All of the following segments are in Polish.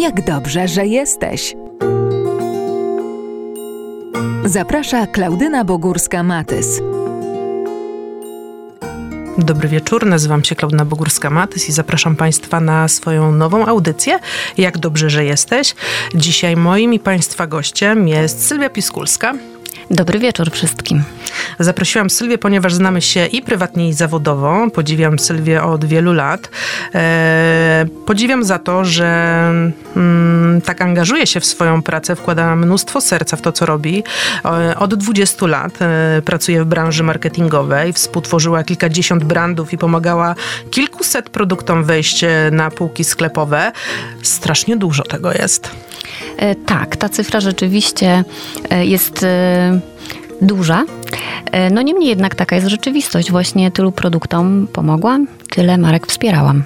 Jak dobrze, że jesteś. Zaprasza Klaudyna Bogórska-Matys. Dobry wieczór, nazywam się Klaudyna Bogórska-Matys i zapraszam Państwa na swoją nową audycję. Jak dobrze, że jesteś. Dzisiaj moim i Państwa gościem jest Sylwia Piskulska. Dobry wieczór wszystkim. Zaprosiłam Sylwię, ponieważ znamy się i prywatnie, i zawodowo. Podziwiam Sylwię od wielu lat. E, podziwiam za to, że mm, tak angażuje się w swoją pracę, wkłada mnóstwo serca w to, co robi. E, od 20 lat e, pracuje w branży marketingowej, współtworzyła kilkadziesiąt brandów i pomagała kilkuset produktom wejść na półki sklepowe. Strasznie dużo tego jest. E, tak, ta cyfra rzeczywiście e, jest e, duża. No niemniej jednak taka jest rzeczywistość. Właśnie tylu produktom pomogłam, tyle marek wspierałam.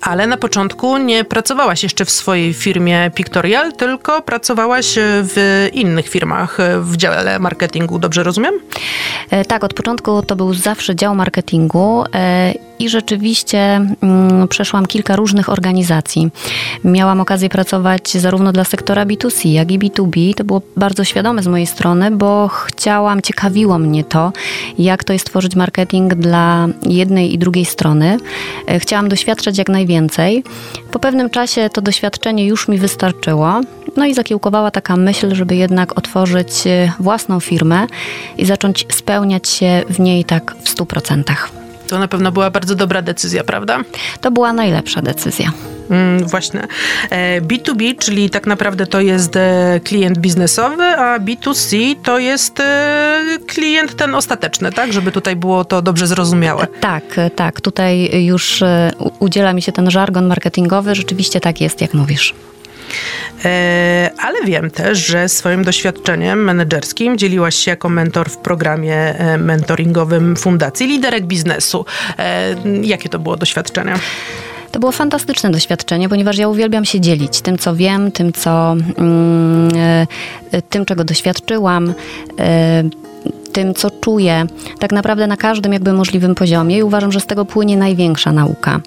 Ale na początku nie pracowałaś jeszcze w swojej firmie Pictorial, tylko pracowałaś w innych firmach w dziale marketingu, dobrze rozumiem? Tak, od początku to był zawsze dział marketingu i rzeczywiście mm, przeszłam kilka różnych organizacji. Miałam okazję pracować zarówno dla sektora B2C, jak i B2B. To było bardzo świadome z mojej strony, bo chciałam, ciekawiło mnie to, jak to jest tworzyć marketing dla jednej i drugiej strony. E, chciałam doświadczać jak najwięcej. Po pewnym czasie to doświadczenie już mi wystarczyło. No i zakiełkowała taka myśl, żeby jednak otworzyć e, własną firmę i zacząć spełniać się w niej tak w 100%. To na pewno była bardzo dobra decyzja, prawda? To była najlepsza decyzja. Mm, właśnie. B2B, e, czyli tak naprawdę to jest e, klient biznesowy, a B2C to jest e, klient ten ostateczny, tak? Żeby tutaj było to dobrze zrozumiałe. Tak, tak. Tutaj już udziela mi się ten żargon marketingowy. Rzeczywiście tak jest, jak mówisz. E, ale wiem też, że swoim doświadczeniem menedżerskim dzieliłaś się jako mentor w programie e, mentoringowym Fundacji Liderek Biznesu. E, jakie to było doświadczenie? To było fantastyczne doświadczenie, ponieważ ja uwielbiam się dzielić tym, co wiem, tym, co, mm, tym czego doświadczyłam tym, co czuję, tak naprawdę na każdym jakby możliwym poziomie i uważam, że z tego płynie największa nauka.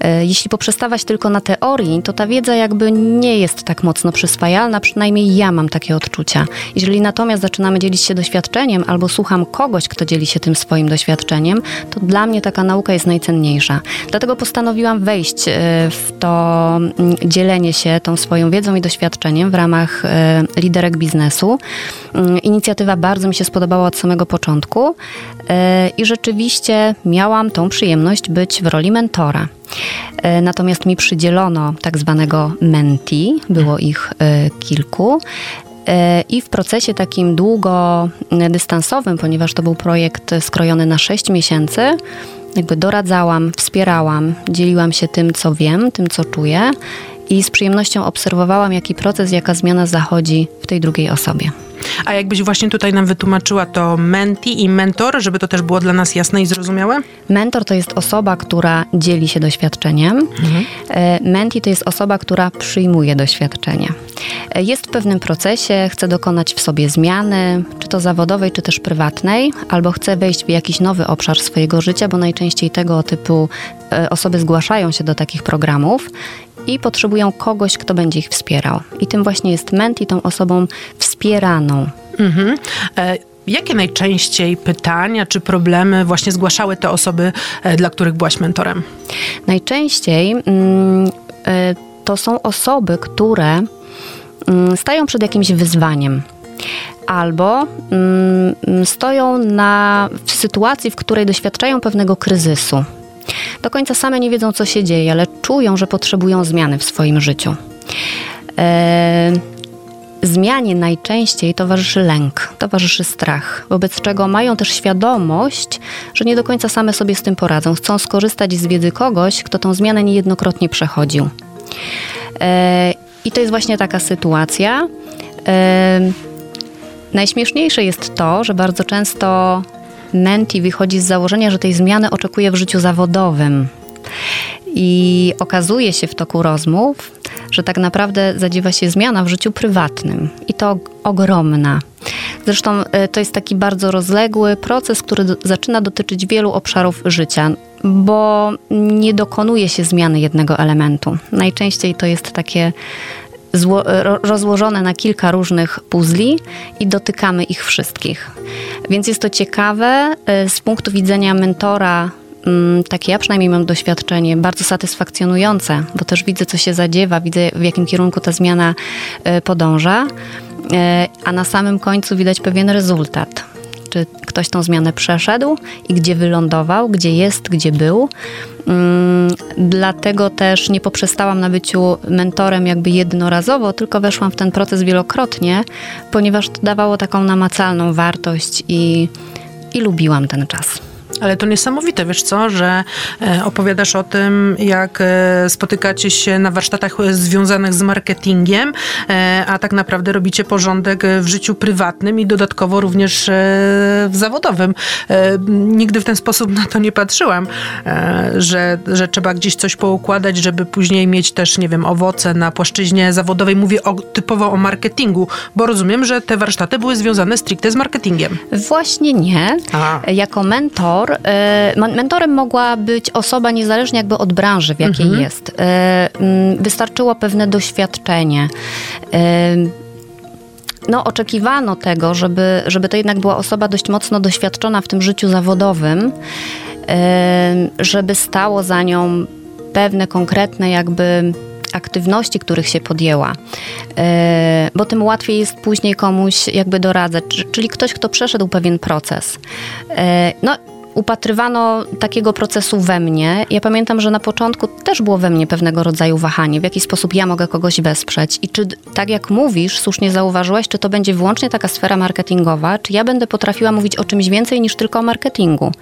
E, jeśli poprzestawać tylko na teorii, to ta wiedza jakby nie jest tak mocno przyswajalna, przynajmniej ja mam takie odczucia. Jeżeli natomiast zaczynamy dzielić się doświadczeniem albo słucham kogoś, kto dzieli się tym swoim doświadczeniem, to dla mnie taka nauka jest najcenniejsza. Dlatego postanowiłam wejść e, w to mm, dzielenie się tą swoją wiedzą i doświadczeniem w ramach e, liderek biznesu. Mm, inicjatywa bardzo mi się spodobała od samego początku e, i rzeczywiście miałam tą przyjemność być w roli mentora. E, natomiast mi przydzielono tak zwanego menti, było ich e, kilku. I w procesie takim długodystansowym, ponieważ to był projekt skrojony na 6 miesięcy, jakby doradzałam, wspierałam, dzieliłam się tym, co wiem, tym, co czuję i z przyjemnością obserwowałam, jaki proces, jaka zmiana zachodzi w tej drugiej osobie. A jakbyś właśnie tutaj nam wytłumaczyła to menti i mentor, żeby to też było dla nas jasne i zrozumiałe? Mentor to jest osoba, która dzieli się doświadczeniem. Mhm. E, menti to jest osoba, która przyjmuje doświadczenie. E, jest w pewnym procesie, chce dokonać w sobie zmiany, czy to zawodowej, czy też prywatnej, albo chce wejść w jakiś nowy obszar swojego życia, bo najczęściej tego typu e, osoby zgłaszają się do takich programów i potrzebują kogoś, kto będzie ich wspierał. I tym właśnie jest menti, tą osobą wspieraną. Mhm. E Jakie najczęściej pytania czy problemy właśnie zgłaszały te osoby, e, dla których byłaś mentorem? Najczęściej mm, e, to są osoby, które mm, stają przed jakimś wyzwaniem albo mm, stoją na, w sytuacji, w której doświadczają pewnego kryzysu. Do końca same nie wiedzą, co się dzieje, ale czują, że potrzebują zmiany w swoim życiu. E, zmianie najczęściej towarzyszy lęk, towarzyszy strach, wobec czego mają też świadomość, że nie do końca same sobie z tym poradzą. Chcą skorzystać z wiedzy kogoś, kto tą zmianę niejednokrotnie przechodził. E, I to jest właśnie taka sytuacja. E, najśmieszniejsze jest to, że bardzo często Menti wychodzi z założenia, że tej zmiany oczekuje w życiu zawodowym. I okazuje się w toku rozmów, że tak naprawdę zadziewa się zmiana w życiu prywatnym i to ogromna. Zresztą e, to jest taki bardzo rozległy proces, który do, zaczyna dotyczyć wielu obszarów życia. bo nie dokonuje się zmiany jednego elementu. Najczęściej to jest takie zło, rozłożone na kilka różnych puzli i dotykamy ich wszystkich. Więc jest to ciekawe y, z punktu widzenia mentora mm, takie ja przynajmniej mam doświadczenie bardzo satysfakcjonujące, bo też widzę, co się zadziewa, widzę, w jakim kierunku ta zmiana y, podąża, y, a na samym końcu widać pewien rezultat. Czy ktoś tą zmianę przeszedł i gdzie wylądował, gdzie jest, gdzie był. Mm, dlatego też nie poprzestałam na byciu mentorem jakby jednorazowo, tylko weszłam w ten proces wielokrotnie, ponieważ to dawało taką namacalną wartość i, i lubiłam ten czas. Ale to niesamowite, wiesz co, że e, opowiadasz o tym, jak e, spotykacie się na warsztatach związanych z marketingiem, e, a tak naprawdę robicie porządek w życiu prywatnym i dodatkowo również w zawodowym. Nigdy w ten sposób na to nie patrzyłam, że, że trzeba gdzieś coś poukładać, żeby później mieć też, nie wiem, owoce na płaszczyźnie zawodowej. Mówię o, typowo o marketingu, bo rozumiem, że te warsztaty były związane stricte z marketingiem. Właśnie nie. Aha. Jako mentor mentor. E, mentorem mogła być osoba niezależnie jakby od branży, w jakiej mhm. jest. E, wystarczyło pewne doświadczenie e, no, oczekiwano tego, żeby, żeby to jednak była osoba dość mocno doświadczona w tym życiu zawodowym, żeby stało za nią pewne konkretne jakby aktywności, których się podjęła, bo tym łatwiej jest później komuś jakby doradzać, czyli ktoś, kto przeszedł pewien proces. No, upatrywano takiego procesu we mnie. Ja pamiętam, że na początku też było we mnie pewnego rodzaju wahanie, w jaki sposób ja mogę kogoś wesprzeć. I czy, tak jak mówisz, słusznie zauważyłaś, czy to będzie wyłącznie taka sfera marketingowa, czy ja będę potrafiła mówić o czymś więcej niż tylko o marketingu.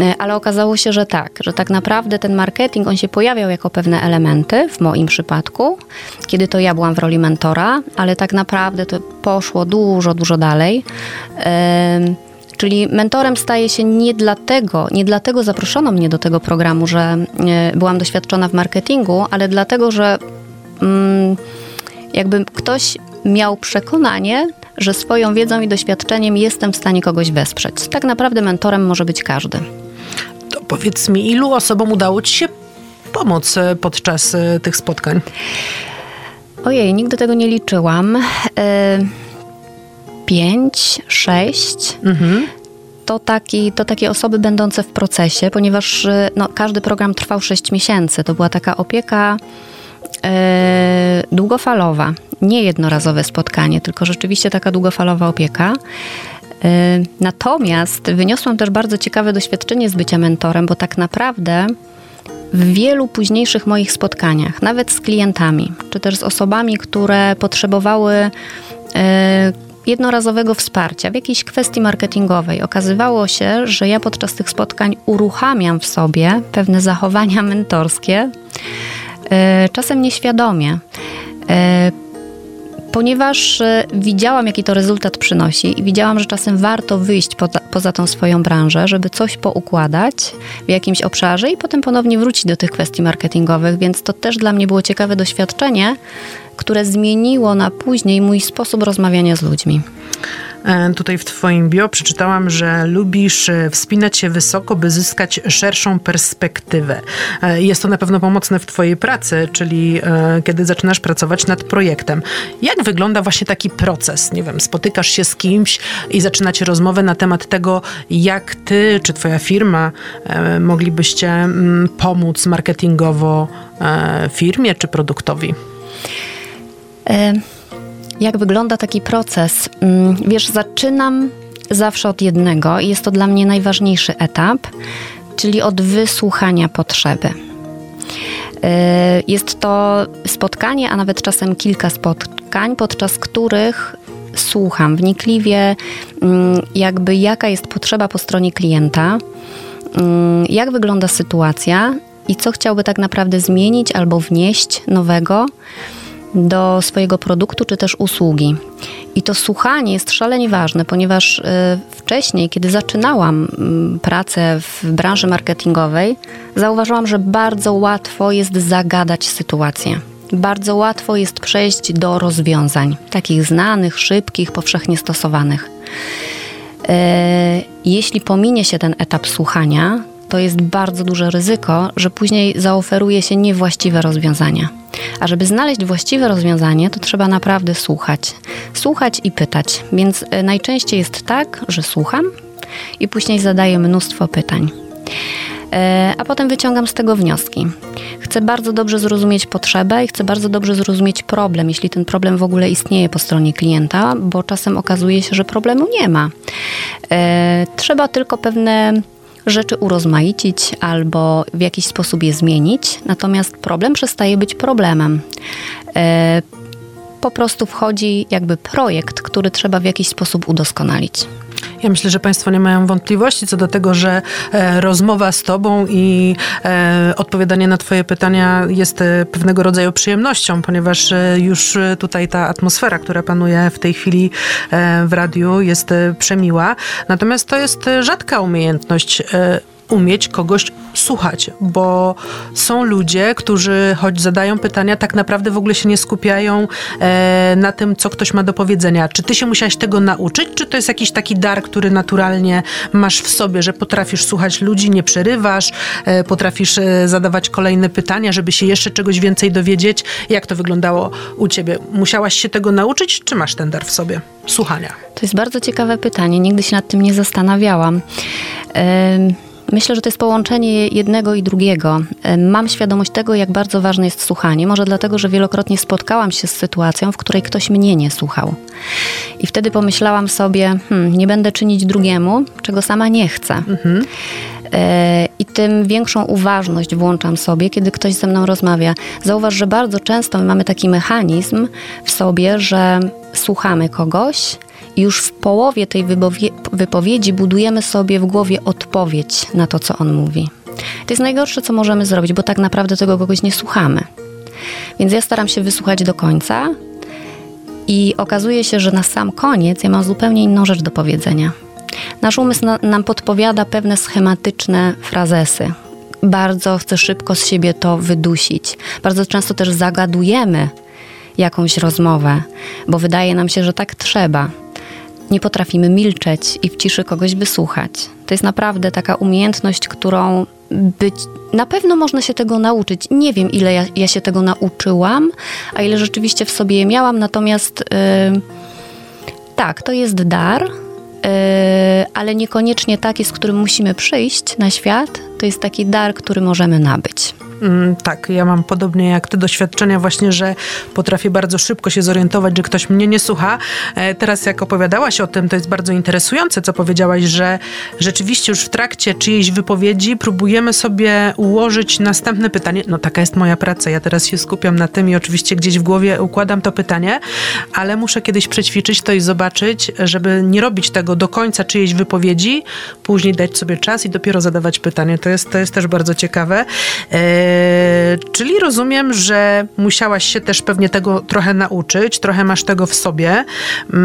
E, ale okazało się, że tak, że tak naprawdę ten marketing, on się pojawiał jako pewne elementy, w moim przypadku, kiedy to ja byłam w roli mentora, ale tak naprawdę to poszło dużo, dużo dalej. Czyli mentorem staje się nie dlatego, nie dlatego zaproszono mnie do tego programu, że e, byłam doświadczona w marketingu, ale dlatego, że mm, jakby ktoś miał przekonanie, że swoją wiedzą i doświadczeniem jestem w stanie kogoś wesprzeć. Tak naprawdę mentorem może być każdy. To powiedz mi, ilu osobom udało Ci się pomóc e, podczas e, tych spotkań? Ojej, nigdy tego nie liczyłam. Y pięć, sześć. Mhm. To, taki, to takie osoby będące w procesie, ponieważ y, no, każdy program trwał 6 miesięcy. To była taka opieka e, długofalowa. Nie jednorazowe spotkanie, tylko rzeczywiście taka długofalowa opieka. E, natomiast wyniosłam też bardzo ciekawe doświadczenie z bycia mentorem, bo tak naprawdę w wielu późniejszych moich spotkaniach, nawet z klientami, czy też z osobami, które potrzebowały e, jednorazowego wsparcia w jakiejś kwestii marketingowej. Okazywało się, że ja podczas tych spotkań uruchamiam w sobie pewne zachowania mentorskie, e, czasem nieświadomie e, ponieważ e, widziałam, jaki to rezultat przynosi i widziałam, że czasem warto wyjść poza, poza tą swoją branżę, żeby coś poukładać w jakimś obszarze i potem ponownie wrócić do tych kwestii marketingowych, więc to też dla mnie było ciekawe doświadczenie, które zmieniło na później mój sposób rozmawiania z ludźmi. E, tutaj w Twoim bio przeczytałam, że lubisz e, wspinać się wysoko, by zyskać szerszą perspektywę. E, jest to na pewno pomocne w Twojej pracy, czyli kiedy zaczynasz pracować nad projektem. Jak wygląda właśnie taki proces? Nie wiem, spotykasz się z kimś i zaczynacie rozmowę na temat tego, jak Ty czy Twoja firma moglibyście mm, pomóc marketingowo firmie czy produktowi? Jak wygląda taki proces? Mm, wiesz, zaczynam zawsze od jednego i jest to dla mnie najważniejszy etap, czyli od wysłuchania potrzeby. E, jest to spotkanie, a nawet czasem kilka spotkań, podczas których słucham wnikliwie, mm, jakby jaka jest potrzeba po stronie klienta, mm, jak wygląda sytuacja i co chciałby tak naprawdę zmienić albo wnieść nowego do swojego produktu czy też usługi. I to słuchanie jest szalenie ważne, ponieważ y, wcześniej, kiedy zaczynałam mm, pracę w branży marketingowej, zauważyłam, że bardzo łatwo jest zagadać sytuację. Bardzo łatwo jest przejść do rozwiązań, takich znanych, szybkich, powszechnie stosowanych. Y, jeśli pominie się ten etap słuchania, to jest bardzo duże ryzyko, że później zaoferuje się niewłaściwe rozwiązania. A żeby znaleźć właściwe rozwiązanie, to trzeba naprawdę słuchać. Słuchać i pytać. Więc e, najczęściej jest tak, że słucham i później zadaję mnóstwo pytań. E, a potem wyciągam z tego wnioski. Chcę bardzo dobrze zrozumieć potrzebę i chcę bardzo dobrze zrozumieć problem, jeśli ten problem w ogóle istnieje po stronie klienta, bo czasem okazuje się, że problemu nie ma. E, trzeba tylko pewne rzeczy urozmaicić albo w jakiś sposób je zmienić, natomiast problem przestaje być problemem. E, po prostu wchodzi jakby projekt, który trzeba w jakiś sposób udoskonalić. Ja myślę, że Państwo nie mają wątpliwości co do tego, że e, rozmowa z Tobą i e, odpowiadanie na Twoje pytania jest e, pewnego rodzaju przyjemnością, ponieważ już tutaj ta atmosfera, która panuje w tej chwili w radiu, jest przemiła. Natomiast to jest rzadka umiejętność umieć kogoś słuchać, bo są ludzie, którzy choć zadają pytania, tak naprawdę w ogóle się nie skupiają e, na tym, co ktoś ma do powiedzenia. Czy ty się musiałaś tego nauczyć, czy to jest jakiś taki dar, który naturalnie masz w sobie, że potrafisz słuchać ludzi, nie przerywasz, e, potrafisz e, zadawać kolejne pytania, żeby się jeszcze czegoś więcej dowiedzieć? Jak to wyglądało u ciebie? Musiałaś się tego nauczyć, czy masz ten dar w sobie? Słuchania. To jest bardzo ciekawe pytanie. Nigdy się nad tym nie zastanawiałam. Myślę, że to jest połączenie jednego i drugiego. Mam świadomość tego, jak bardzo ważne jest słuchanie. Może dlatego, że wielokrotnie spotkałam się z sytuacją, w której ktoś mnie nie słuchał. I wtedy pomyślałam sobie, hmm, nie będę czynić drugiemu, czego sama nie chcę. Mhm. E, I tym większą uważność włączam sobie, kiedy ktoś ze mną rozmawia. Zauważ, że bardzo często my mamy taki mechanizm w sobie, że słuchamy kogoś, już w połowie tej wypowiedzi budujemy sobie w głowie odpowiedź na to, co on mówi. To jest najgorsze, co możemy zrobić, bo tak naprawdę tego kogoś nie słuchamy. Więc ja staram się wysłuchać do końca i okazuje się, że na sam koniec ja mam zupełnie inną rzecz do powiedzenia. Nasz umysł na, nam podpowiada pewne schematyczne frazesy. Bardzo chcę szybko z siebie to wydusić. Bardzo często też zagadujemy jakąś rozmowę, bo wydaje nam się, że tak trzeba nie potrafimy milczeć i w ciszy kogoś wysłuchać. To jest naprawdę taka umiejętność, którą być, na pewno można się tego nauczyć. Nie wiem, ile ja, ja się tego nauczyłam, a ile rzeczywiście w sobie miałam, natomiast yy, tak, to jest dar, yy, ale niekoniecznie taki, z którym musimy przyjść na świat. To jest taki dar, który możemy nabyć. Mm, tak, ja mam podobnie jak ty doświadczenia właśnie, że potrafię bardzo szybko się zorientować, że ktoś mnie nie słucha. E, teraz jak opowiadałaś o tym, to jest bardzo interesujące, co powiedziałaś, że rzeczywiście już w trakcie czyjejś wypowiedzi próbujemy sobie ułożyć następne pytanie. No taka jest moja praca, ja teraz się skupiam na tym i oczywiście gdzieś w głowie układam to pytanie, ale muszę kiedyś przećwiczyć to i zobaczyć, żeby nie robić tego do końca czyjejś wypowiedzi, później dać sobie czas i dopiero zadawać pytanie. To jest, to jest też bardzo ciekawe. E, czyli rozumiem, że musiałaś się też pewnie tego trochę nauczyć, trochę masz tego w sobie. Yy,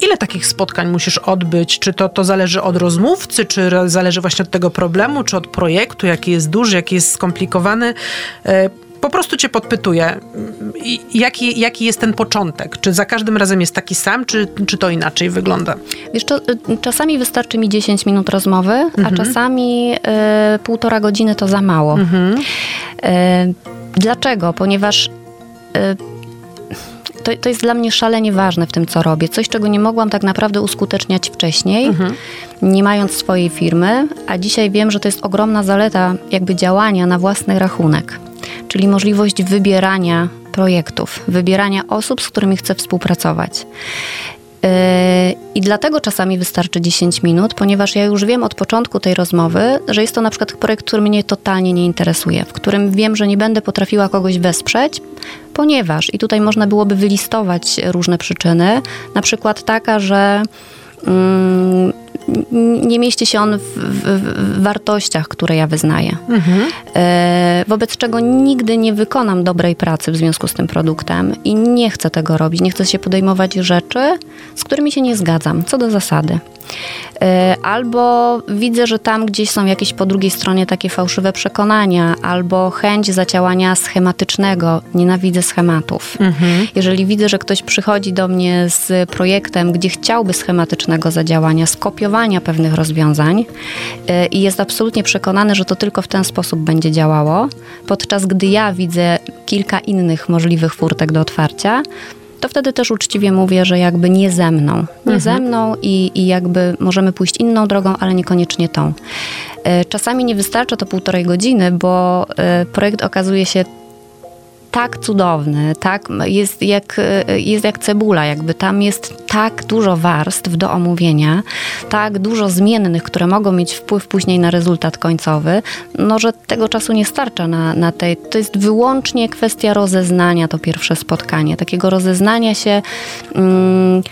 ile takich spotkań musisz odbyć? Czy to, to zależy od rozmówcy, czy zależy właśnie od tego problemu, czy od projektu, jaki jest duży, jaki jest skomplikowany? Yy, po prostu cię podpytuję, jaki, jaki jest ten początek? Czy za każdym razem jest taki sam, czy, czy to inaczej wygląda? Wiesz, to, y, czasami wystarczy mi 10 minut rozmowy, mhm. a czasami y, półtora godziny to za mało. Mhm. Y, dlaczego? Ponieważ y, to, to jest dla mnie szalenie ważne w tym, co robię. Coś, czego nie mogłam tak naprawdę uskuteczniać wcześniej, mhm. nie mając swojej firmy, a dzisiaj wiem, że to jest ogromna zaleta jakby działania na własny rachunek czyli możliwość wybierania projektów, wybierania osób, z którymi chcę współpracować. Yy, I dlatego czasami wystarczy 10 minut, ponieważ ja już wiem od początku tej rozmowy, że jest to na przykład projekt, który mnie totalnie nie interesuje, w którym wiem, że nie będę potrafiła kogoś wesprzeć, ponieważ, i tutaj można byłoby wylistować różne przyczyny, na przykład taka, że. Mm, nie mieści się on w, w, w wartościach, które ja wyznaję. Mhm. E, wobec czego nigdy nie wykonam dobrej pracy w związku z tym produktem i nie chcę tego robić. Nie chcę się podejmować rzeczy, z którymi się nie zgadzam, co do zasady. E, albo widzę, że tam gdzieś są jakieś po drugiej stronie takie fałszywe przekonania, albo chęć zadziałania schematycznego. Nienawidzę schematów. Mhm. Jeżeli widzę, że ktoś przychodzi do mnie z projektem, gdzie chciałby schematycznego zadziałania, skopiowania pewnych rozwiązań e, i jest absolutnie przekonany, że to tylko w ten sposób będzie działało, podczas gdy ja widzę kilka innych możliwych furtek do otwarcia, to wtedy też uczciwie mówię, że jakby nie ze mną. Nie mhm. ze mną i, i jakby możemy pójść inną drogą, ale niekoniecznie tą. E, czasami nie wystarcza to półtorej godziny, bo e, projekt okazuje się tak cudowny, tak, jest, jak, jest jak cebula, jakby tam jest tak dużo warstw do omówienia, tak dużo zmiennych, które mogą mieć wpływ później na rezultat końcowy, no że tego czasu nie starcza na, na tej. To jest wyłącznie kwestia rozeznania, to pierwsze spotkanie, takiego rozeznania się. Mm,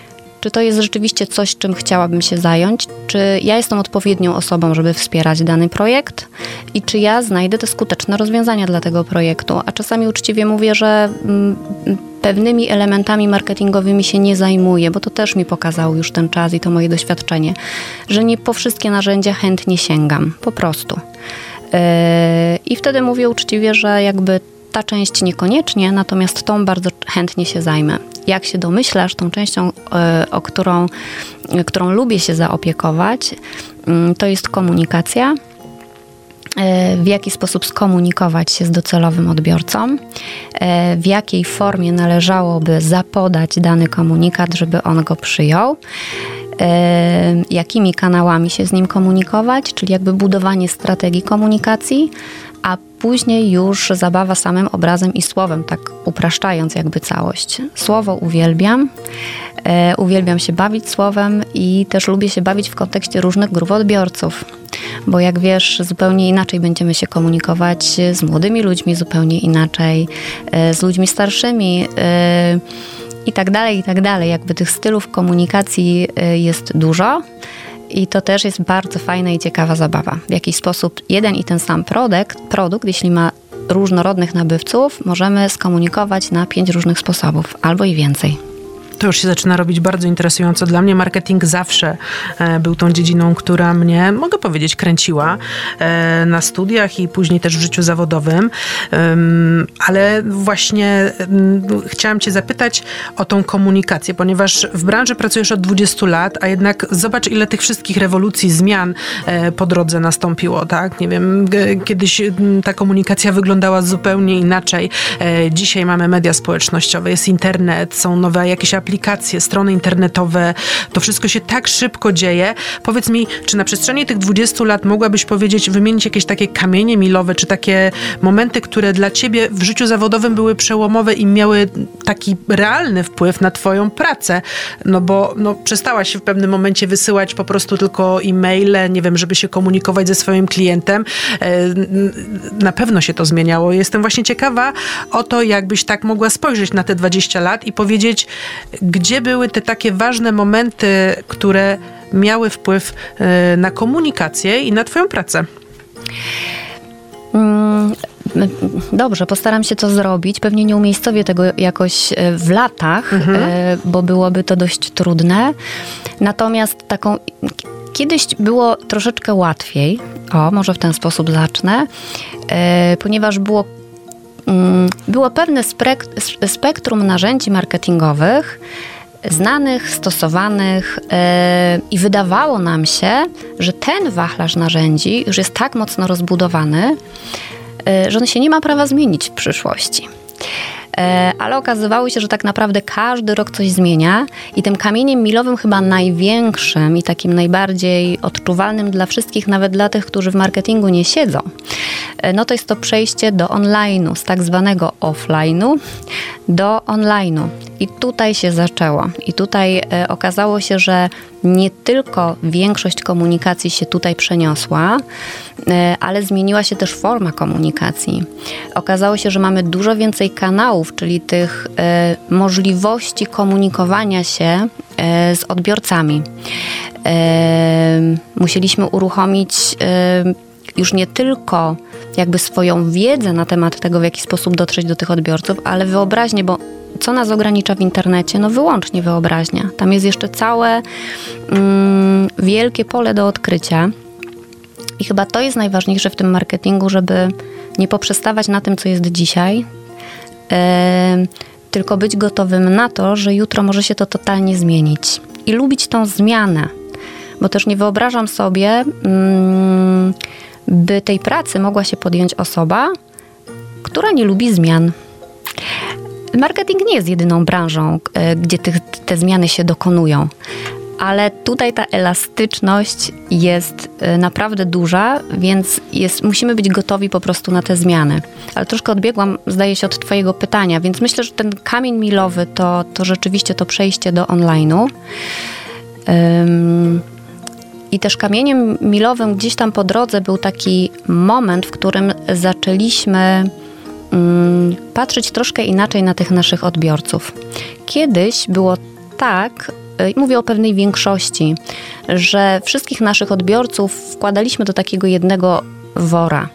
czy to jest rzeczywiście coś, czym chciałabym się zająć? Czy ja jestem odpowiednią osobą, żeby wspierać dany projekt? I czy ja znajdę te skuteczne rozwiązania dla tego projektu? A czasami uczciwie mówię, że mm, pewnymi elementami marketingowymi się nie zajmuję, bo to też mi pokazał już ten czas i to moje doświadczenie, że nie po wszystkie narzędzia chętnie sięgam, po prostu. Yy, I wtedy mówię uczciwie, że jakby ta część niekoniecznie, natomiast tą bardzo chętnie się zajmę. Jak się domyślasz, tą częścią, e, o którą, którą lubię się zaopiekować, mm, to jest komunikacja. E, w jaki sposób skomunikować się z docelowym odbiorcą, e, w jakiej formie należałoby zapodać dany komunikat, żeby on go przyjął, jakimi kanałami się z nim komunikować, czyli jakby budowanie strategii komunikacji, później już zabawa samym obrazem i słowem, tak upraszczając jakby całość. Słowo uwielbiam, e, uwielbiam się bawić słowem i też lubię się bawić w kontekście różnych grup odbiorców. Bo jak wiesz, zupełnie inaczej będziemy się komunikować z młodymi ludźmi, zupełnie inaczej e, z ludźmi starszymi. E, I tak dalej, i tak dalej. Jakby tych stylów komunikacji e, jest dużo. I to też jest bardzo fajna i ciekawa zabawa. W jakiś sposób jeden i ten sam produkt, produkt jeśli ma różnorodnych nabywców, możemy skomunikować na pięć różnych sposobów albo i więcej to już się zaczyna robić bardzo interesująco. Dla mnie marketing zawsze e, był tą dziedziną, która mnie, mogę powiedzieć, kręciła e, na studiach i później też w życiu zawodowym. Ale właśnie chciałam Cię zapytać o tą komunikację, ponieważ w branży pracujesz od 20 lat, a jednak zobacz, ile tych wszystkich rewolucji, zmian e, po drodze nastąpiło, tak? Nie wiem, kiedyś ta komunikacja wyglądała zupełnie inaczej. Dzisiaj mamy media społecznościowe, jest internet, są nowe jakieś aplikacje, aplikacje, strony internetowe, to wszystko się tak szybko dzieje. Powiedz mi, czy na przestrzeni tych 20 lat mogłabyś powiedzieć, wymienić jakieś takie kamienie milowe, czy takie momenty, które dla ciebie w życiu zawodowym były przełomowe i miały taki realny wpływ na twoją pracę? No bo no, przestałaś w pewnym momencie wysyłać po prostu tylko e-maile, nie wiem, żeby się komunikować ze swoim klientem. E, na pewno się to zmieniało. Jestem właśnie ciekawa o to, jakbyś tak mogła spojrzeć na te 20 lat i powiedzieć, gdzie były te takie ważne momenty, które miały wpływ e, na komunikację i na Twoją pracę? Mm, dobrze, postaram się to zrobić. Pewnie nie umiejscowię tego jakoś e, w latach, mhm. E, bo byłoby to dość trudne. Natomiast taką. Kiedyś było troszeczkę łatwiej, o, może w ten sposób zacznę, ponieważ było było pewne spektrum narzędzi marketingowych, znanych, stosowanych e, i wydawało nam się, że ten wachlarz narzędzi już jest tak mocno rozbudowany, e, że on się nie ma prawa zmienić w przyszłości. E, ale okazywało się, że tak naprawdę każdy rok coś zmienia i tym kamieniem milowym chyba największym i takim najbardziej odczuwalnym dla wszystkich, nawet dla tych, którzy w marketingu nie siedzą, e, no to jest to przejście do online'u, z tak zwanego offline'u do online'u. I tutaj się zaczęło. I tutaj e, okazało się, że nie tylko większość komunikacji się tutaj przeniosła, e, ale zmieniła się też forma komunikacji. Okazało się, że mamy dużo więcej kanałów, czyli tych e, możliwości komunikowania się z odbiorcami. Musieliśmy uruchomić już nie tylko jakby swoją wiedzę na temat tego, w jaki sposób dotrzeć do tych odbiorców, ale wyobraźnie, bo co nas ogranicza w internecie? No wyłącznie wyobraźnia. Tam jest jeszcze całe mm, wielkie pole do odkrycia. I chyba to jest najważniejsze w tym marketingu, żeby nie poprzestawać na tym, co jest dzisiaj, yy, tylko być gotowym na to, że jutro może się to totalnie zmienić. I lubić tą zmianę, bo też nie wyobrażam sobie, yy, by tej pracy mogła się podjąć osoba, która nie lubi zmian. Marketing nie jest jedyną branżą, e, gdzie tych, te zmiany się dokonują, ale tutaj ta elastyczność jest e, naprawdę duża, więc jest, musimy być gotowi po prostu na te zmiany. Ale troszkę odbiegłam, zdaje się, od Twojego pytania, więc myślę, że ten kamień milowy to, to rzeczywiście to przejście do online'u. Um, i też kamieniem milowym gdzieś tam po drodze był taki moment, w którym zaczęliśmy mm, patrzeć troszkę inaczej na tych naszych odbiorców. Kiedyś było tak, y, mówię o pewnej większości, że wszystkich naszych odbiorców wkładaliśmy do takiego jednego wora.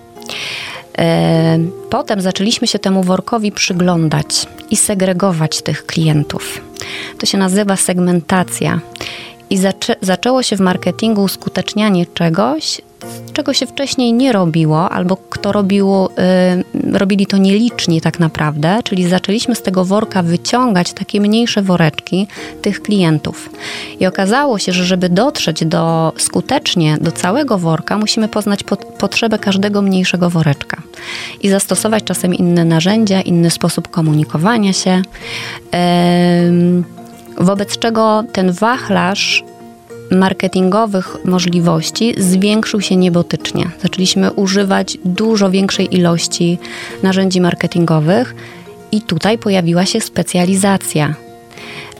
E, potem zaczęliśmy się temu workowi przyglądać i segregować tych klientów. To się nazywa segmentacja. I zaczę zaczęło się w marketingu uskutecznianie czegoś, czego się wcześniej nie robiło, albo kto robił, y, robili to nieliczni tak naprawdę, czyli zaczęliśmy z tego worka wyciągać takie mniejsze woreczki tych klientów. I okazało się, że żeby dotrzeć do skutecznie do całego worka, musimy poznać pot potrzebę każdego mniejszego woreczka i zastosować czasem inne narzędzia, inny sposób komunikowania się. Wobec czego ten wachlarz marketingowych możliwości zwiększył się niebotycznie. Zaczęliśmy używać dużo większej ilości narzędzi marketingowych i tutaj pojawiła się specjalizacja.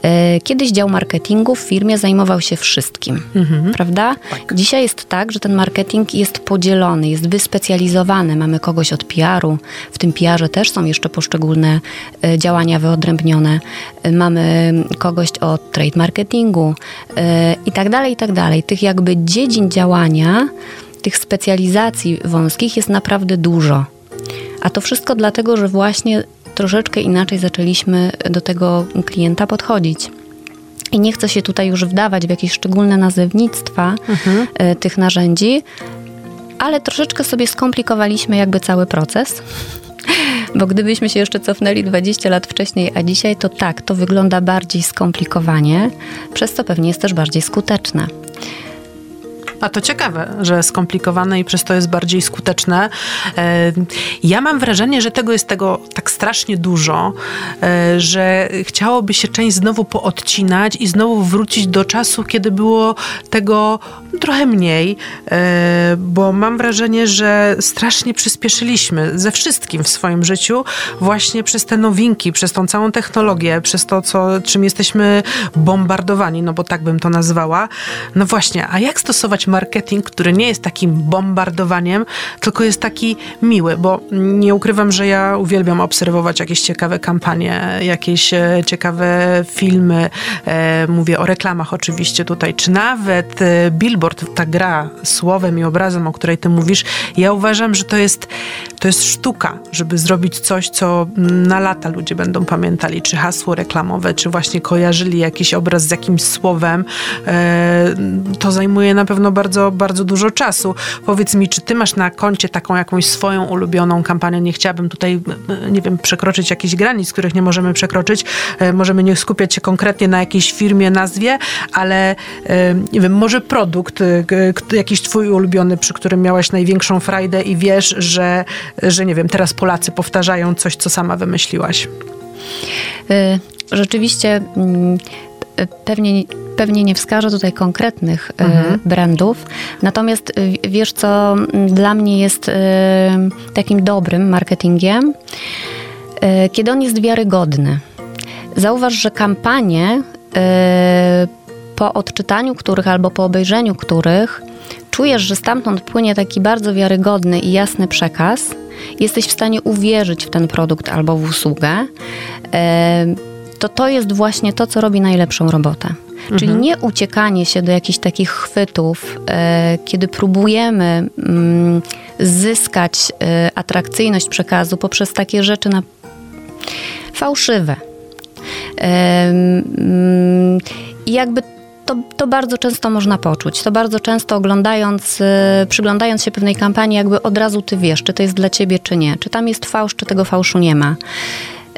E, kiedyś dział marketingu w firmie zajmował się wszystkim, mhm. prawda? Tak. Dzisiaj jest tak, że ten marketing jest podzielony, jest wyspecjalizowany. Mamy kogoś od PR-u, w tym PR-ze też są jeszcze poszczególne e, działania wyodrębnione. E, mamy kogoś od trade marketingu i tak dalej, i tak dalej. Tych jakby dziedzin działania, tych specjalizacji wąskich jest naprawdę dużo. A to wszystko dlatego, że właśnie troszeczkę inaczej zaczęliśmy do tego klienta podchodzić. I nie chcę się tutaj już wdawać w jakieś szczególne nazewnictwa mhm. E, tych narzędzi, ale troszeczkę sobie skomplikowaliśmy jakby cały proces. Bo gdybyśmy się jeszcze cofnęli 20 lat wcześniej, a dzisiaj, to tak, to wygląda bardziej skomplikowanie, przez co pewnie jest też bardziej skuteczne. A to ciekawe, że skomplikowane i przez to jest bardziej skuteczne. E, ja mam wrażenie, że tego jest tego tak strasznie dużo, e, że chciałoby się część znowu poodcinać i znowu wrócić do czasu, kiedy było tego trochę mniej, e, bo mam wrażenie, że strasznie przyspieszyliśmy ze wszystkim w swoim życiu właśnie przez te nowinki, przez tą całą technologię, przez to, co, czym jesteśmy bombardowani, no bo tak bym to nazwała. No właśnie, a jak stosować marketing, który nie jest takim bombardowaniem, tylko jest taki miły, bo nie ukrywam, że ja uwielbiam obserwować jakieś ciekawe kampanie, jakieś e, ciekawe filmy. E, mówię o reklamach oczywiście tutaj, czy nawet e, billboard, ta gra słowem i obrazem, o której ty mówisz. Ja uważam, że to jest, to jest sztuka, żeby zrobić coś, co na lata ludzie będą pamiętali, czy hasło reklamowe, czy właśnie kojarzyli jakiś obraz z jakimś słowem. To zajmuje na pewno bardzo bardzo, dużo czasu. Powiedz mi, czy ty masz na koncie taką jakąś swoją ulubioną kampanię? Nie chciałabym tutaj, nie wiem, przekroczyć jakichś granic, których nie możemy przekroczyć. E, możemy nie skupiać się konkretnie na jakiejś firmie, nazwie, ale e, nie wiem, może produkt, e, jakiś twój ulubiony, przy którym miałaś największą frajdę i wiesz, że, że nie wiem, teraz Polacy powtarzają coś, co sama wymyśliłaś. Rzeczywiście mm, pewnie pewnie nie wskażę tutaj konkretnych e, mhm. brandów. Natomiast e, wiesz, co dla mnie jest e, takim dobrym marketingiem? Kiedy on jest wiarygodny. Zauważ, że kampanie po odczytaniu których albo po obejrzeniu których czujesz, że stamtąd płynie taki bardzo wiarygodny i jasny przekaz, jesteś w stanie uwierzyć w ten produkt albo w usługę, to to jest właśnie to, co robi najlepszą robotę. Mhm. Czyli nie uciekanie się do jakichś takich chwytów, e, kiedy próbujemy mm, zyskać e, atrakcyjność przekazu poprzez takie rzeczy na fałszywe. Mm, I jakby to, to bardzo często można poczuć. To bardzo często oglądając, y, przyglądając się pewnej kampanii, jakby od razu ty wiesz, czy to jest dla ciebie, czy nie. Czy tam jest fałsz, czy tego fałszu nie ma.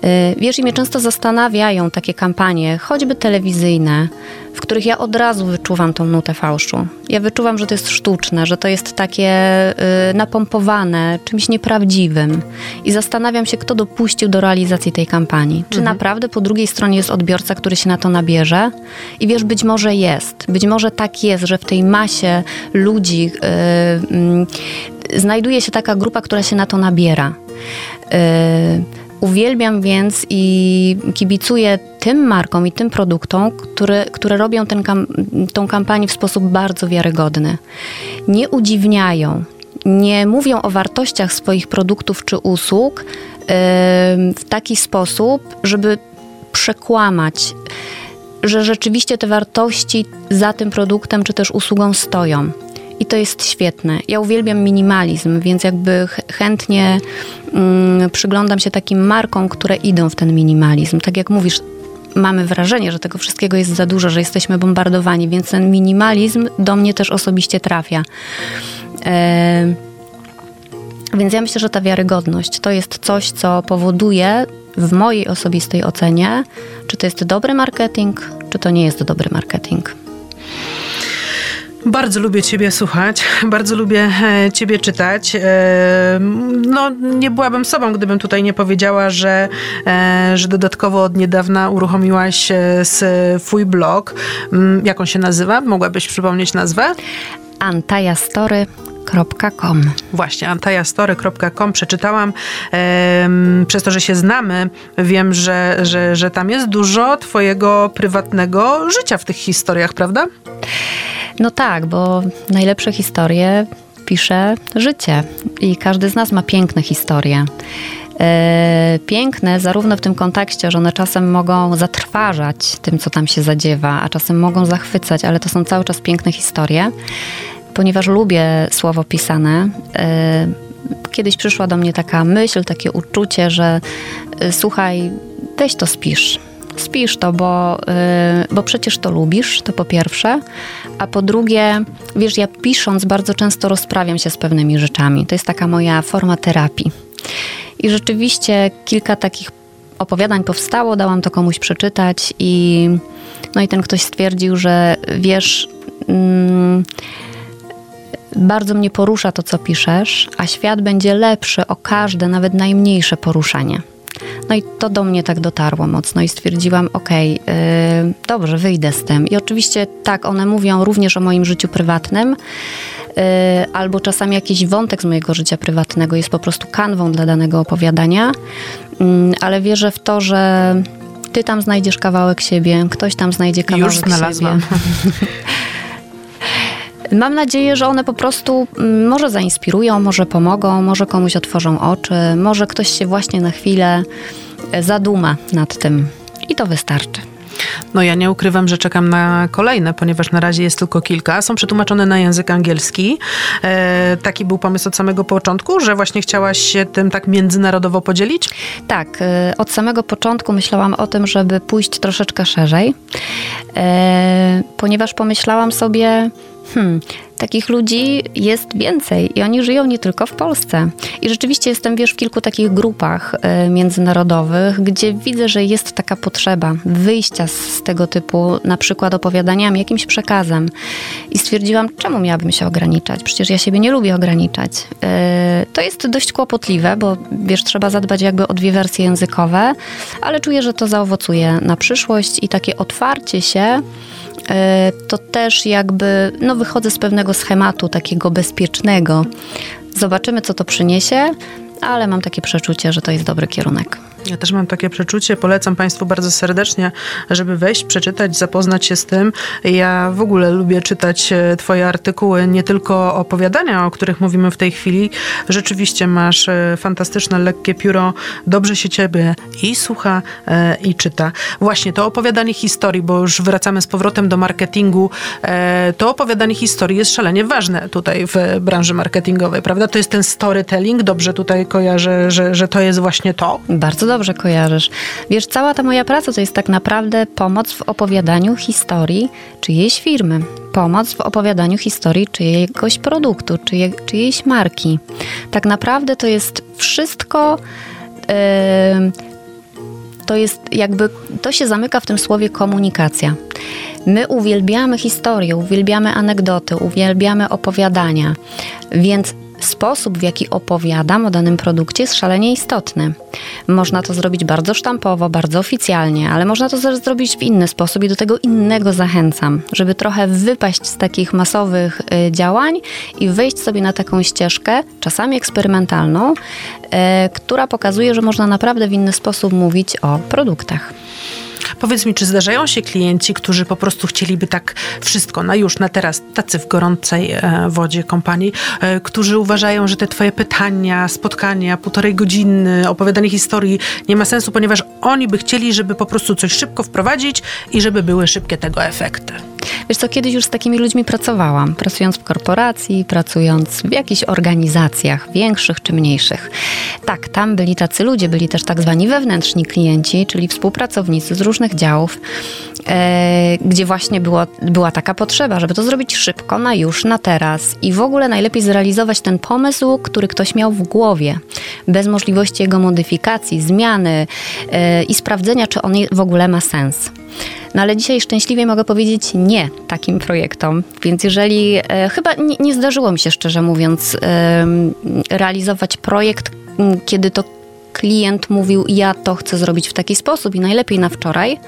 Y, wiesz, i mnie często zastanawiają takie kampanie, choćby telewizyjne, w których ja od razu wyczuwam tą nutę fałszu. Ja wyczuwam, że to jest sztuczne, że to jest takie y, napompowane, czymś nieprawdziwym. I zastanawiam się, kto dopuścił do realizacji tej kampanii. Czy mhm. naprawdę po drugiej stronie jest odbiorca, który się na to nabierze? I wiesz, być może jest. Być może tak jest, że w tej masie ludzi y, y, znajduje się taka grupa, która się na to nabiera. Uwielbiam więc i kibicuję tym markom i tym produktom, które, które robią ten kam kampanię w sposób bardzo wiarygodny. Nie udziwniają, nie mówią o wartościach swoich produktów czy usług yy, w taki sposób, żeby przekłamać, że rzeczywiście te wartości za tym produktem czy też usługą stoją. I to jest świetne. Ja uwielbiam minimalizm, więc jakby chętnie mm, przyglądam się takim markom, które idą w ten minimalizm. Tak jak mówisz, mamy wrażenie, że tego wszystkiego jest za dużo, że jesteśmy bombardowani, więc ten minimalizm do mnie też osobiście trafia. E, więc ja myślę, że ta wiarygodność to jest coś, co powoduje w mojej osobistej ocenie, czy to jest dobry marketing, czy to nie jest dobry marketing. Bardzo lubię Ciebie słuchać, bardzo lubię e, Ciebie czytać. E, no, nie byłabym sobą, gdybym tutaj nie powiedziała, że, e, że dodatkowo od niedawna uruchomiłaś swój blog. Mm, jak on się nazywa? Mogłabyś przypomnieć nazwę? Antajastory Właśnie, antajastory.com przeczytałam. Ehm, przez to, że się znamy, wiem, że, że, że tam jest dużo Twojego prywatnego życia w tych historiach, prawda? No tak, bo najlepsze historie pisze życie i każdy z nas ma piękne historie. E, piękne zarówno w tym kontekście, że one czasem mogą zatrważać tym, co tam się zadziewa, a czasem mogą zachwycać, ale to są cały czas piękne historie. Ponieważ lubię słowo pisane, e, kiedyś przyszła do mnie taka myśl, takie uczucie, że e, słuchaj, weź to spisz spisz to, bo, bo przecież to lubisz, to po pierwsze. A po drugie, wiesz, ja pisząc bardzo często rozprawiam się z pewnymi rzeczami. To jest taka moja forma terapii. I rzeczywiście kilka takich opowiadań powstało, dałam to komuś przeczytać i no i ten ktoś stwierdził, że wiesz, mm, bardzo mnie porusza to, co piszesz, a świat będzie lepszy o każde, nawet najmniejsze poruszenie. No i to do mnie tak dotarło mocno i stwierdziłam, okej, okay, yy, dobrze, wyjdę z tym. I oczywiście tak, one mówią również o moim życiu prywatnym, yy, albo czasami jakiś wątek z mojego życia prywatnego jest po prostu kanwą dla danego opowiadania, yy, ale wierzę w to, że ty tam znajdziesz kawałek siebie, ktoś tam znajdzie kawałek Już znalazłam. siebie. Mam nadzieję, że one po prostu mm, może zainspirują, może pomogą, może komuś otworzą oczy, może ktoś się właśnie na chwilę e, zaduma nad tym. I to wystarczy. No ja nie ukrywam, że czekam na kolejne, ponieważ na razie jest tylko kilka. Są przetłumaczone na język angielski. E, taki był pomysł od samego początku, że właśnie chciałaś się tym tak międzynarodowo podzielić? Tak, e, od samego początku myślałam o tym, żeby pójść troszeczkę szerzej, e, ponieważ pomyślałam sobie, hmm, takich ludzi jest więcej i oni żyją nie tylko w Polsce. I rzeczywiście jestem, wiesz, w kilku takich grupach y, międzynarodowych, gdzie widzę, że jest taka potrzeba wyjścia z, z tego typu, na przykład opowiadaniami, jakimś przekazem. I stwierdziłam, czemu miałabym się ograniczać? Przecież ja siebie nie lubię ograniczać. Y, to jest dość kłopotliwe, bo wiesz, trzeba zadbać jakby o dwie wersje językowe, ale czuję, że to zaowocuje na przyszłość i takie otwarcie się to też jakby no, wychodzę z pewnego schematu takiego bezpiecznego. Zobaczymy, co to przyniesie, ale mam takie przeczucie, że to jest dobry kierunek. Ja też mam takie przeczucie, polecam Państwu bardzo serdecznie, żeby wejść, przeczytać, zapoznać się z tym. Ja w ogóle lubię czytać e, Twoje artykuły, nie tylko opowiadania, o których mówimy w tej chwili. Rzeczywiście masz e, fantastyczne, lekkie pióro, dobrze się Ciebie i słucha, e, i czyta. Właśnie to opowiadanie historii, bo już wracamy z powrotem do marketingu, to opowiadanie historii jest szalenie ważne tutaj w branży marketingowej, prawda? To jest ten storytelling, dobrze tutaj kojarzę, że, że to jest właśnie to. Bardzo dobrze dobrze kojarzysz. Wiesz, cała ta moja praca to jest tak naprawdę pomoc w opowiadaniu historii czyjejś firmy, pomoc w opowiadaniu historii czyjegoś produktu, czyje, czyjejś marki. Tak naprawdę to jest wszystko. Yy, to jest jakby, to się zamyka w tym słowie komunikacja. My uwielbiamy historię, uwielbiamy anegdoty, uwielbiamy opowiadania, więc sposób, w jaki opowiadam o danym produkcie, jest szalenie istotny. Można to zrobić bardzo sztampowo, bardzo oficjalnie, ale można to zrobić w inny sposób i do tego innego zachęcam, żeby trochę wypaść z takich masowych y, działań i wejść sobie na taką ścieżkę, czasami eksperymentalną, y, która pokazuje, że można naprawdę w inny sposób mówić o produktach. Powiedz mi, czy zdarzają się klienci, którzy po prostu chcieliby tak wszystko na już, na teraz, tacy w gorącej e, wodzie kompanii, e, którzy uważają, że te twoje pytania, spotkania, półtorej godziny, opowiadanie historii nie ma sensu, ponieważ oni by chcieli, żeby po prostu coś szybko wprowadzić i żeby były szybkie tego efekty. Wiesz co, kiedyś już z takimi ludźmi pracowałam, pracując w korporacji, pracując w jakichś organizacjach, większych czy mniejszych. Tak, tam byli tacy ludzie, byli też tak zwani wewnętrzni klienci, czyli współpracownicy z różnych działów, e, gdzie właśnie było, była taka potrzeba, żeby to zrobić szybko, na już, na teraz i w ogóle najlepiej zrealizować ten pomysł, który ktoś miał w głowie, bez możliwości jego modyfikacji, zmiany e, i sprawdzenia, czy on w ogóle ma sens. No ale dzisiaj szczęśliwie mogę powiedzieć nie takim projektom. Więc jeżeli, e, chyba nie, nie, zdarzyło mi się szczerze mówiąc e, realizować projekt, kiedy to klient mówił, ja to chcę zrobić w taki sposób i najlepiej na wczoraj.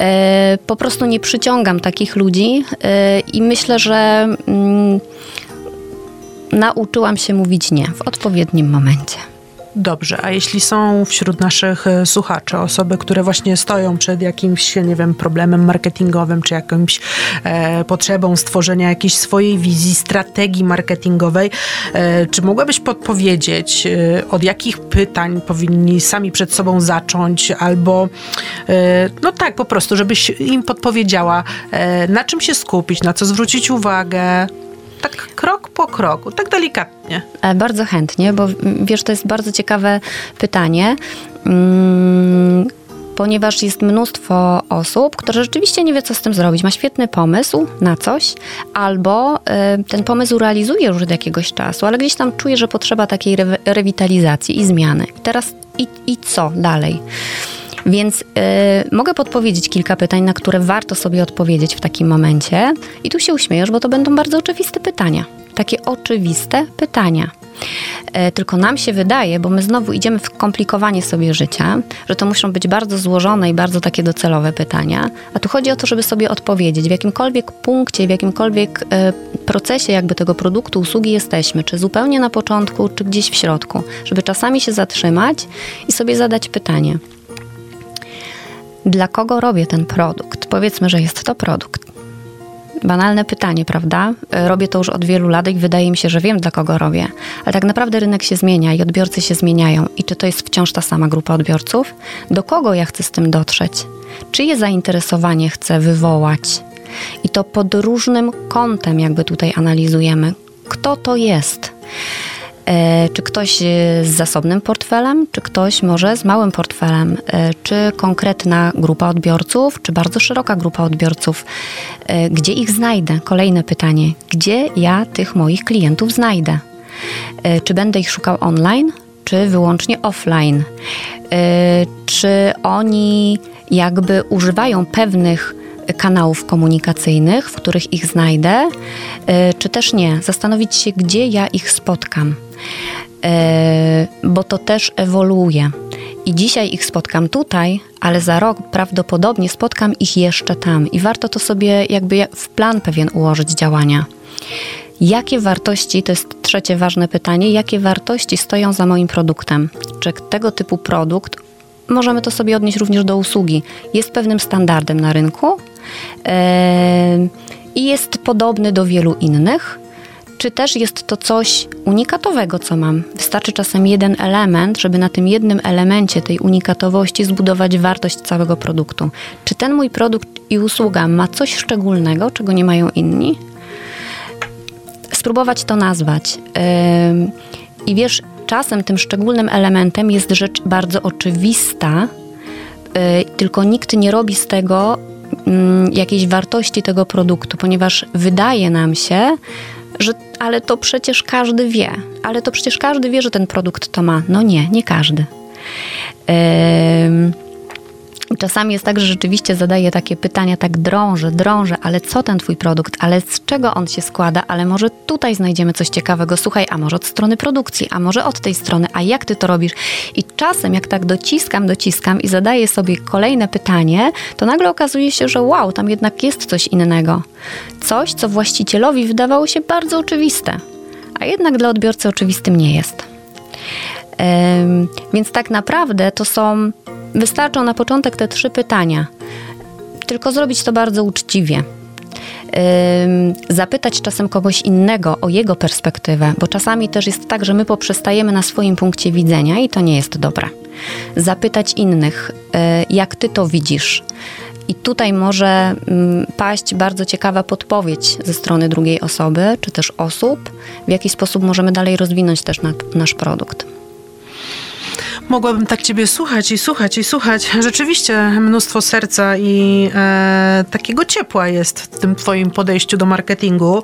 E, po prostu nie przyciągam takich ludzi e, i myślę, że mm, nauczyłam się mówić nie w odpowiednim momencie. Dobrze, a jeśli są wśród naszych e, słuchaczy osoby, które właśnie stoją przed jakimś, nie wiem, problemem marketingowym, czy jakąś e, potrzebą stworzenia jakiejś swojej wizji, strategii marketingowej, e, czy mogłabyś podpowiedzieć, e, od jakich pytań powinni sami przed sobą zacząć, albo e, no tak, po prostu, żebyś im podpowiedziała, e, na czym się skupić, na co zwrócić uwagę, tak krok po kroku, tak delikatnie. E, bardzo chętnie, bo wiesz, to jest bardzo ciekawe pytanie. Mm, ponieważ jest mnóstwo osób, które rzeczywiście nie wie, co z tym zrobić. Ma świetny pomysł na coś, albo y, ten pomysł realizuje już od jakiegoś czasu, ale gdzieś tam czuje, że potrzeba takiej re rewitalizacji i zmiany. I teraz i, i co dalej? Więc y, mogę podpowiedzieć kilka pytań, na które warto sobie odpowiedzieć w takim momencie. I tu się uśmiejesz, bo to będą bardzo oczywiste pytania. Takie oczywiste pytania. E, tylko nam się wydaje, bo my znowu idziemy w komplikowanie sobie życia, że to muszą być bardzo złożone i bardzo takie docelowe pytania. A tu chodzi o to, żeby sobie odpowiedzieć, w jakimkolwiek punkcie, w jakimkolwiek e, procesie jakby tego produktu, usługi jesteśmy, czy zupełnie na początku, czy gdzieś w środku, żeby czasami się zatrzymać i sobie zadać pytanie dla kogo robię ten produkt? Powiedzmy, że jest to produkt. Banalne pytanie, prawda? Robię to już od wielu lat i wydaje mi się, że wiem, dla kogo robię. Ale tak naprawdę rynek się zmienia i odbiorcy się zmieniają. I czy to jest wciąż ta sama grupa odbiorców? Do kogo ja chcę z tym dotrzeć? Czyje zainteresowanie chcę wywołać? I to pod różnym kątem, jakby tutaj analizujemy. Kto to jest? E, czy ktoś e, z zasobnym portfelem, czy ktoś może z małym portfelem, e, czy konkretna grupa odbiorców, czy bardzo szeroka grupa odbiorców. Gdzie ich znajdę? Kolejne pytanie. Gdzie ja tych moich klientów znajdę? Czy będę ich szukał online, czy wyłącznie offline? Czy oni jakby używają pewnych kanałów komunikacyjnych, w których ich znajdę, czy też nie. Zastanowić się, gdzie ja ich spotkam. E, bo to też ewoluuje. I dzisiaj ich spotkam tutaj, ale za rok prawdopodobnie spotkam ich jeszcze tam. I warto to sobie jakby w plan pewien ułożyć działania. Jakie wartości, to jest trzecie ważne pytanie, jakie wartości stoją za moim produktem? Czy tego typu produkt, możemy to sobie odnieść również do usługi, jest pewnym standardem na rynku yy, i jest podobny do wielu innych? czy też jest to coś unikatowego, co mam. Wystarczy czasem jeden element, żeby na tym jednym elemencie tej unikatowości zbudować wartość całego produktu. Czy ten mój produkt i usługa ma coś szczególnego, czego nie mają inni? Spróbować to nazwać. Yy, I wiesz, czasem tym szczególnym elementem jest rzecz bardzo oczywista, y, tylko nikt nie robi z tego mm, jakiejś wartości tego produktu, ponieważ wydaje nam się, że ale to przecież każdy wie, ale to przecież każdy wie, że ten produkt to ma. No nie, nie każdy. Yy Czasami jest tak, że rzeczywiście zadaję takie pytania, tak drążę, drążę, ale co ten twój produkt, ale z czego on się składa, ale może tutaj znajdziemy coś ciekawego, słuchaj, a może od strony produkcji, a może od tej strony, a jak ty to robisz? I czasem jak tak dociskam, dociskam i zadaję sobie kolejne pytanie, to nagle okazuje się, że wow, tam jednak jest coś innego. Coś, co właścicielowi wydawało się bardzo oczywiste, a jednak dla odbiorcy oczywistym nie jest. Więc tak naprawdę to są Wystarczą na początek te trzy pytania. Tylko zrobić to bardzo uczciwie. Zapytać czasem kogoś innego o jego perspektywę, bo czasami też jest tak, że my poprzestajemy na swoim punkcie widzenia i to nie jest dobre. Zapytać innych, y, jak ty to widzisz. I tutaj może paść bardzo ciekawa podpowiedź ze strony drugiej osoby, czy też osób, w jaki sposób możemy dalej rozwinąć też nasz produkt mogłabym tak ciebie słuchać i słuchać i słuchać. Rzeczywiście mnóstwo serca i e, takiego ciepła jest w tym twoim podejściu do marketingu.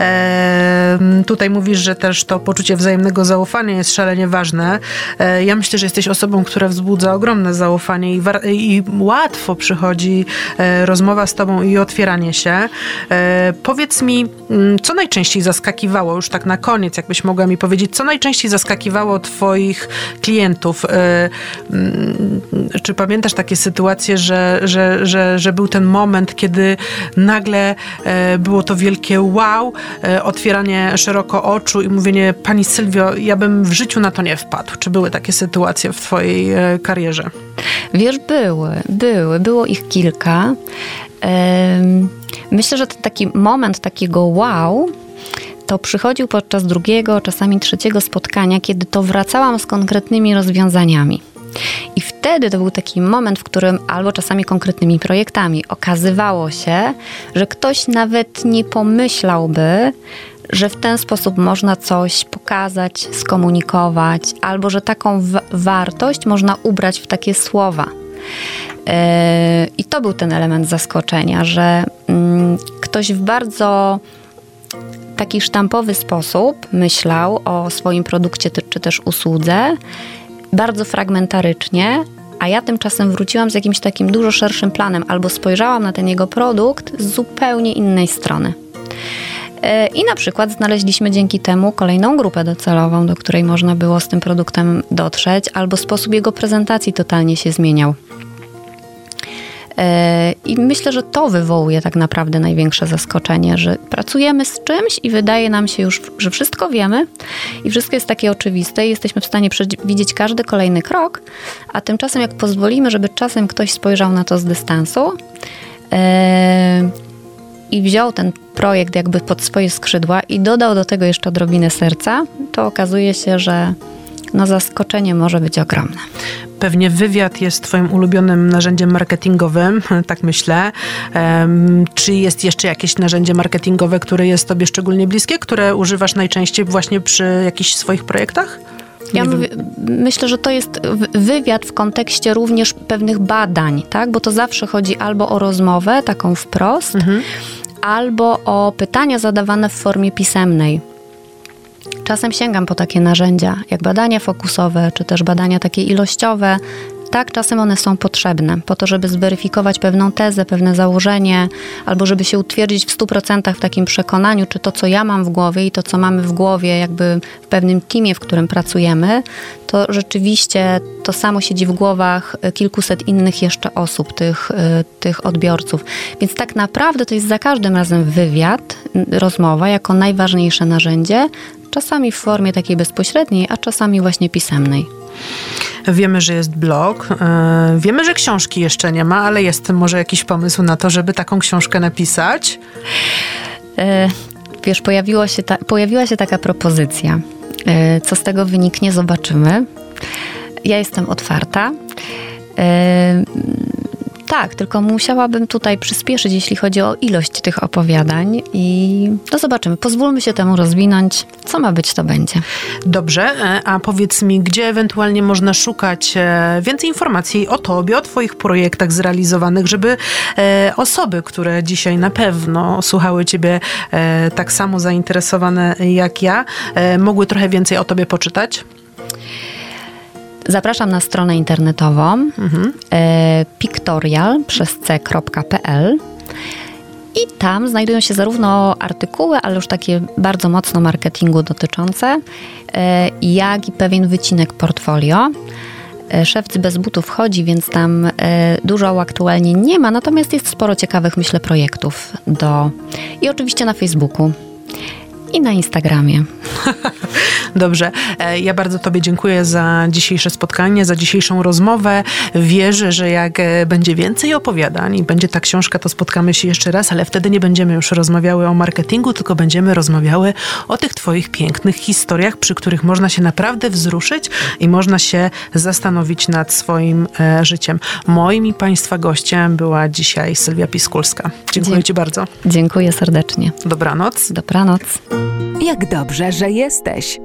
E, tutaj mówisz, że też to poczucie wzajemnego zaufania jest szalenie ważne. E, ja myślę, że jesteś osobą, która wzbudza ogromne zaufanie i, i łatwo przychodzi e, rozmowa z tobą i otwieranie się. E, powiedz mi, mm, co najczęściej zaskakiwało, już tak na koniec, jakbyś mogła mi powiedzieć, co najczęściej zaskakiwało twoich klientów E, mm, czy pamiętasz takie sytuacje, że, że, że, że był ten moment, kiedy nagle e, było to wielkie wow, e, otwieranie szeroko oczu i mówienie, pani Sylwio, ja bym w życiu na to nie wpadł. Czy były takie sytuacje w twojej karierze? Wiesz, były, były, było ich kilka. Myślę, że ten taki moment takiego wow to przychodził podczas drugiego, czasami trzeciego spotkania, kiedy to wracałam z konkretnymi rozwiązaniami. I wtedy to był taki moment, w którym albo czasami konkretnymi projektami okazywało się, że ktoś nawet nie pomyślałby, że w ten sposób można coś pokazać, skomunikować, albo że taką wartość można ubrać w takie słowa. Yy, I to był ten element zaskoczenia, że mm, ktoś w bardzo taki sztampowy sposób myślał o swoim produkcie czy też usłudze, bardzo fragmentarycznie, a ja tymczasem wróciłam z jakimś takim dużo szerszym planem, albo spojrzałam na ten jego produkt z zupełnie innej strony. E, I na przykład znaleźliśmy dzięki temu kolejną grupę docelową, do której można było z tym produktem dotrzeć, albo sposób jego prezentacji totalnie się zmieniał. E, I myślę, że to wywołuje tak naprawdę największe zaskoczenie, że pracujemy z czymś i wydaje nam się już, że wszystko wiemy i wszystko jest takie oczywiste i jesteśmy w stanie przewidzieć każdy kolejny krok, a tymczasem jak pozwolimy, żeby czasem ktoś spojrzał na to z dystansu e, i wziął ten projekt jakby pod swoje skrzydła i dodał do tego jeszcze odrobinę serca, to okazuje się, że no zaskoczenie może być ogromne. Pewnie wywiad jest Twoim ulubionym narzędziem marketingowym, tak myślę. Czy jest jeszcze jakieś narzędzie marketingowe, które jest Tobie szczególnie bliskie, które używasz najczęściej właśnie przy jakichś swoich projektach? Ja mówię, myślę, że to jest wywiad w kontekście również pewnych badań, tak? Bo to zawsze chodzi albo o rozmowę, taką wprost, mhm. albo o pytania zadawane w formie pisemnej. Czasem sięgam po takie narzędzia, jak badania fokusowe, czy też badania takie ilościowe. Tak, czasem one są potrzebne po to, żeby zweryfikować pewną tezę, pewne założenie, albo żeby się utwierdzić w 100% w takim przekonaniu, czy to, co ja mam w głowie i to, co mamy w głowie, jakby w pewnym teamie, w którym pracujemy, to rzeczywiście to samo siedzi w głowach kilkuset innych jeszcze osób, tych, y, tych odbiorców. Więc tak naprawdę to jest za każdym razem wywiad, rozmowa jako najważniejsze narzędzie, czasami w formie takiej bezpośredniej, a czasami właśnie pisemnej. Wiemy, że jest blog, e, wiemy, że książki jeszcze nie ma, ale jest może jakiś pomysł na to, żeby taką książkę napisać? E, wiesz, pojawiło się ta, pojawiła się taka propozycja. E, co z tego wyniknie, zobaczymy. Ja jestem otwarta Tak, tylko musiałabym tutaj przyspieszyć, jeśli chodzi o ilość tych opowiadań i to zobaczymy. Pozwólmy się temu rozwinąć. Co ma być, to będzie. Dobrze, e, a powiedz mi, gdzie ewentualnie można szukać e, więcej informacji o tobie, o twoich projektach zrealizowanych, żeby e, osoby, które dzisiaj na pewno słuchały ciebie tak samo zainteresowane jak ja, mogły trochę więcej o tobie poczytać? Zapraszam na stronę internetową mhm. pictorial przez c.pl i tam znajdują się zarówno artykuły, ale już takie bardzo mocno marketingu dotyczące, e, jak i pewien wycinek portfolio. E, Szewc bez butów chodzi, więc tam dużo uaktualnień nie ma, natomiast jest sporo ciekawych, myślę, projektów do... I oczywiście na Facebooku i na Instagramie. Dobrze. E, ja bardzo Tobie dziękuję za dzisiejsze spotkanie, za dzisiejszą rozmowę. Wierzę, że jak e, będzie więcej opowiadań i będzie ta książka, to spotkamy się jeszcze raz, ale wtedy nie będziemy już rozmawiały o marketingu, tylko będziemy rozmawiały o tych Twoich pięknych historiach, przy których można się naprawdę wzruszyć i można się zastanowić nad swoim e, życiem. Moim i Państwa gościem była dzisiaj Sylwia Piskulska. Dziękuję Dzie Ci bardzo. Dziękuję serdecznie. Dobranoc. Dobranoc. Jak dobrze, że jesteś.